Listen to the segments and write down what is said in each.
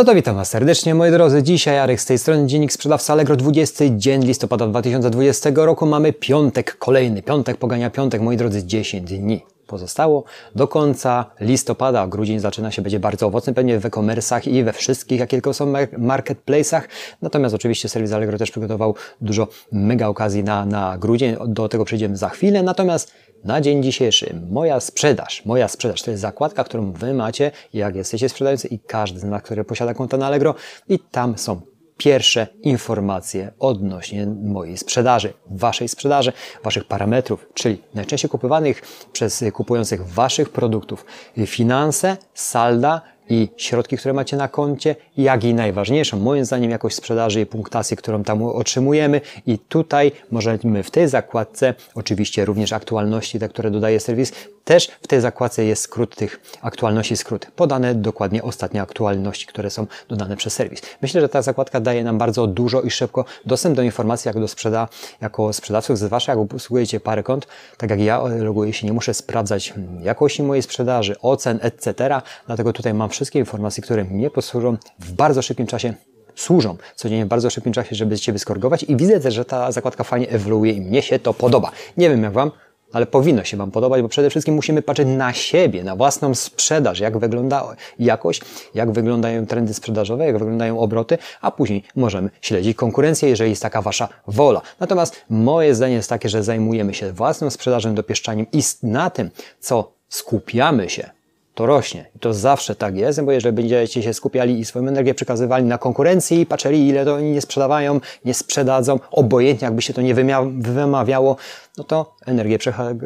No to witam Was serdecznie, moi drodzy. Dzisiaj Jarek z tej strony, Dziennik Sprzedawca Allegro, 20 dzień listopada 2020 roku. Mamy piątek, kolejny piątek, pogania piątek, moi drodzy, 10 dni pozostało do końca listopada. Grudzień zaczyna się, będzie bardzo owocny pewnie w e-commerce'ach i we wszystkich, jakie tylko są marketplace'ach. Natomiast oczywiście serwis Allegro też przygotował dużo mega okazji na, na grudzień. Do tego przejdziemy za chwilę. Natomiast na dzień dzisiejszy. Moja sprzedaż, moja sprzedaż. To jest zakładka, którą Wy macie, jak jesteście sprzedający i każdy z nas, który posiada konto na Allegro. I tam są pierwsze informacje odnośnie mojej sprzedaży, waszej sprzedaży, waszych parametrów, czyli najczęściej kupowanych przez kupujących waszych produktów. Finanse, salda, i środki, które macie na koncie, jak i najważniejszą, moim zdaniem, jakość sprzedaży i punktację, którą tam otrzymujemy. I tutaj możemy w tej zakładce, oczywiście również aktualności, te, które dodaje serwis, też w tej zakładce jest skrót tych aktualności, skrót. Podane dokładnie ostatnie aktualności, które są dodane przez serwis. Myślę, że ta zakładka daje nam bardzo dużo i szybko dostęp do informacji, jak do sprzeda, jako sprzedawców, zwłaszcza jak obsługujecie parę kont, tak jak ja loguję się, nie muszę sprawdzać jakości mojej sprzedaży, ocen, etc. Dlatego tutaj mam wszystkie informacje, które mnie posłużą w bardzo szybkim czasie służą codziennie w bardzo szybkim czasie, żeby Cię wyskorygować i widzę też, że ta zakładka fajnie ewoluuje i mnie się to podoba. Nie wiem jak Wam, ale powinno się Wam podobać, bo przede wszystkim musimy patrzeć na siebie, na własną sprzedaż, jak wygląda jakość, jak wyglądają trendy sprzedażowe, jak wyglądają obroty, a później możemy śledzić konkurencję, jeżeli jest taka Wasza wola. Natomiast moje zdanie jest takie, że zajmujemy się własną sprzedażą, dopieszczaniem i na tym, co skupiamy się, to rośnie. I to zawsze tak jest, bo jeżeli będziecie się skupiali i swoją energię przekazywali na konkurencji patrzyli, ile to oni nie sprzedawają, nie sprzedadzą, obojętnie jakby się to nie wymawiało, no to energię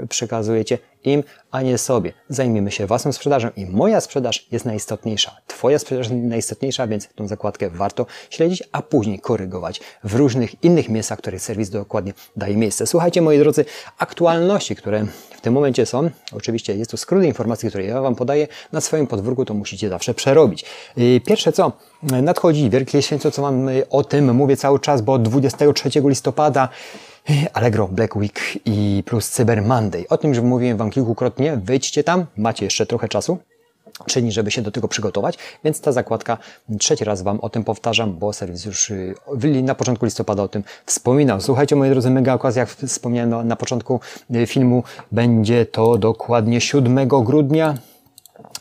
przekazujecie im, a nie sobie. Zajmiemy się własną sprzedażą i moja sprzedaż jest najistotniejsza. Twoja sprzedaż jest najistotniejsza, więc tą zakładkę warto śledzić, a później korygować w różnych innych miejscach, których serwis dokładnie daje miejsce. Słuchajcie, moi drodzy, aktualności, które w tym momencie są, oczywiście jest to skrót informacji, które ja Wam podaję, na swoim podwórku to musicie zawsze przerobić. Pierwsze co, nadchodzi Wielkie Święto, co Wam o tym mówię cały czas, bo 23 listopada Allegro Black Week i plus Cyber Monday. O tym już mówiłem Wam kilkukrotnie. Wejdźcie tam, macie jeszcze trochę czasu czyni, żeby się do tego przygotować, więc ta zakładka, trzeci raz Wam o tym powtarzam, bo serwis już y, na początku listopada o tym wspominał. Słuchajcie, moi drodzy, mega okazja, jak wspomniałem na początku y, filmu, będzie to dokładnie 7 grudnia,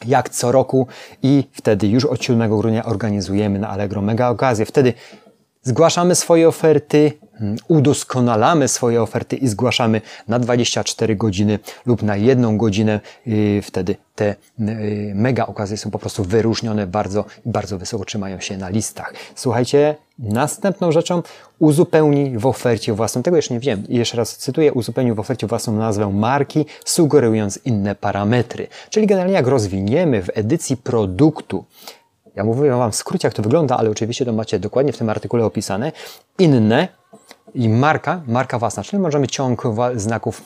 jak co roku i wtedy już od 7 grudnia organizujemy na Allegro mega okazję. Wtedy zgłaszamy swoje oferty, udoskonalamy swoje oferty i zgłaszamy na 24 godziny lub na jedną godzinę. Wtedy te y, mega okazje są po prostu wyróżnione bardzo, bardzo wysoko trzymają się na listach. Słuchajcie, następną rzeczą uzupełnij w ofercie własną, tego jeszcze nie wiem, jeszcze raz cytuję, uzupełnij w ofercie własną nazwę marki, sugerując inne parametry. Czyli generalnie jak rozwiniemy w edycji produktu ja mówię Wam w skrócie, jak to wygląda, ale oczywiście to macie dokładnie w tym artykule opisane. Inne i marka, marka własna, czyli możemy ciąg znaków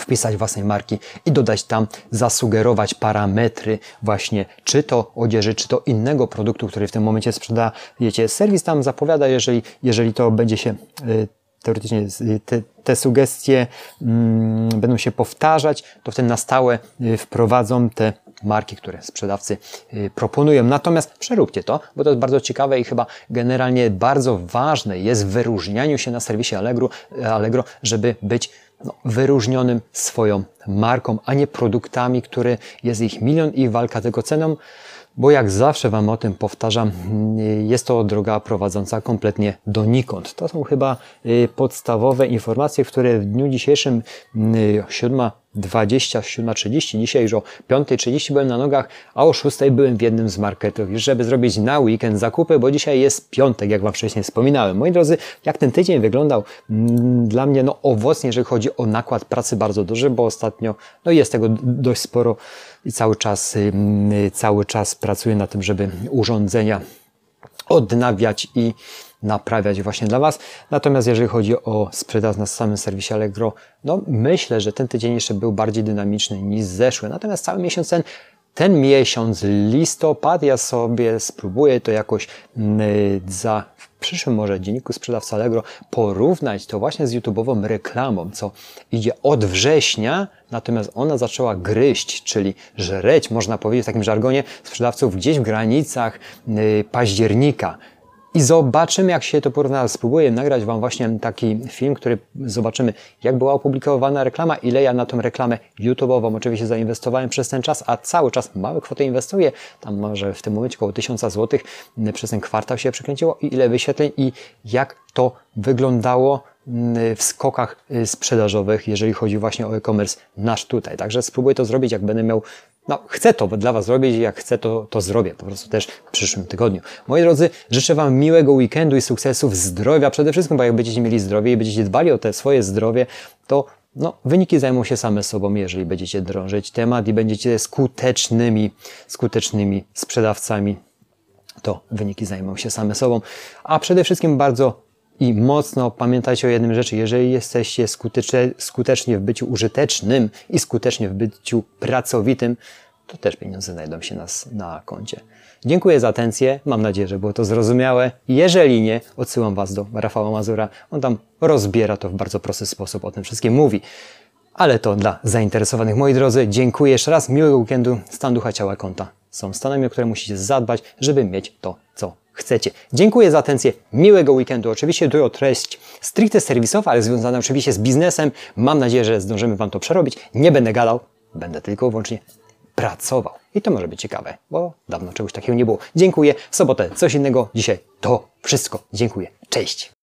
wpisać własnej marki i dodać tam, zasugerować parametry właśnie, czy to odzieży, czy to innego produktu, który w tym momencie sprzedajecie. Serwis tam zapowiada, jeżeli, jeżeli to będzie się y, teoretycznie te, te sugestie mm, będą się powtarzać, to wtedy na stałe y, wprowadzą te marki, które sprzedawcy y, proponują. Natomiast przeróbcie to, bo to jest bardzo ciekawe i chyba generalnie bardzo ważne jest w wyróżnianiu się na serwisie Allegro, Allegro żeby być no, wyróżnionym swoją marką, a nie produktami, które jest ich milion i walka tego ceną bo jak zawsze Wam o tym powtarzam, jest to droga prowadząca kompletnie donikąd. To są chyba y, podstawowe informacje, które w dniu dzisiejszym 7.20, 7.30, dzisiaj już o 5.30 byłem na nogach, a o 6.00 byłem w jednym z marketów, żeby zrobić na weekend zakupy, bo dzisiaj jest piątek, jak Wam wcześniej wspominałem. Moi drodzy, jak ten tydzień wyglądał? Dla mnie no, owocnie, jeżeli chodzi o nakład pracy bardzo duży, bo ostatnio no, jest tego dość sporo i cały czas, cały czas pracuję na tym, żeby urządzenia odnawiać i naprawiać właśnie dla Was. Natomiast jeżeli chodzi o sprzedaż na samym serwisie Allegro, no myślę, że ten tydzień jeszcze był bardziej dynamiczny niż zeszły. Natomiast cały miesiąc ten ten miesiąc, listopad, ja sobie spróbuję to jakoś za przyszłym może dzienniku sprzedawca Allegro porównać to właśnie z YouTube'ową reklamą, co idzie od września, natomiast ona zaczęła gryźć, czyli żreć, można powiedzieć w takim żargonie sprzedawców gdzieś w granicach yy, października. I zobaczymy, jak się to porówna. Spróbuję nagrać Wam właśnie taki film, który zobaczymy, jak była opublikowana reklama, ile ja na tą reklamę YouTube'ową oczywiście zainwestowałem przez ten czas, a cały czas małe kwoty inwestuję. Tam może w tym momencie około 1000 zł przez ten kwartał się przekręciło i ile wyświetleń i jak to wyglądało w skokach y, sprzedażowych, jeżeli chodzi właśnie o e-commerce nasz tutaj. Także spróbuję to zrobić, jak będę miał no, chcę to dla Was zrobić jak chcę, to, to zrobię po prostu też w przyszłym tygodniu. Moi drodzy, życzę Wam miłego weekendu i sukcesów, zdrowia przede wszystkim, bo jak będziecie mieli zdrowie i będziecie dbali o te swoje zdrowie, to no, wyniki zajmą się same sobą, jeżeli będziecie drążyć temat i będziecie skutecznymi, skutecznymi sprzedawcami, to wyniki zajmą się same sobą. A przede wszystkim bardzo i mocno pamiętajcie o jednym rzeczy, jeżeli jesteście skutecznie w byciu użytecznym i skutecznie w byciu pracowitym, to też pieniądze znajdą się nas na koncie. Dziękuję za atencję, mam nadzieję, że było to zrozumiałe. Jeżeli nie, odsyłam Was do Rafała Mazura. On tam rozbiera to w bardzo prosty sposób, o tym wszystkim mówi. Ale to dla zainteresowanych, moi drodzy. Dziękuję jeszcze raz, miłego weekendu, stan ducha, ciała, konta. Są stanami, o które musicie zadbać, żeby mieć to, chcecie. Dziękuję za atencję, miłego weekendu. Oczywiście tu o treść stricte serwisowa, ale związana oczywiście z biznesem. Mam nadzieję, że zdążymy Wam to przerobić. Nie będę gadał, będę tylko i wyłącznie pracował. I to może być ciekawe, bo dawno czegoś takiego nie było. Dziękuję. W sobotę coś innego. Dzisiaj to wszystko. Dziękuję. Cześć.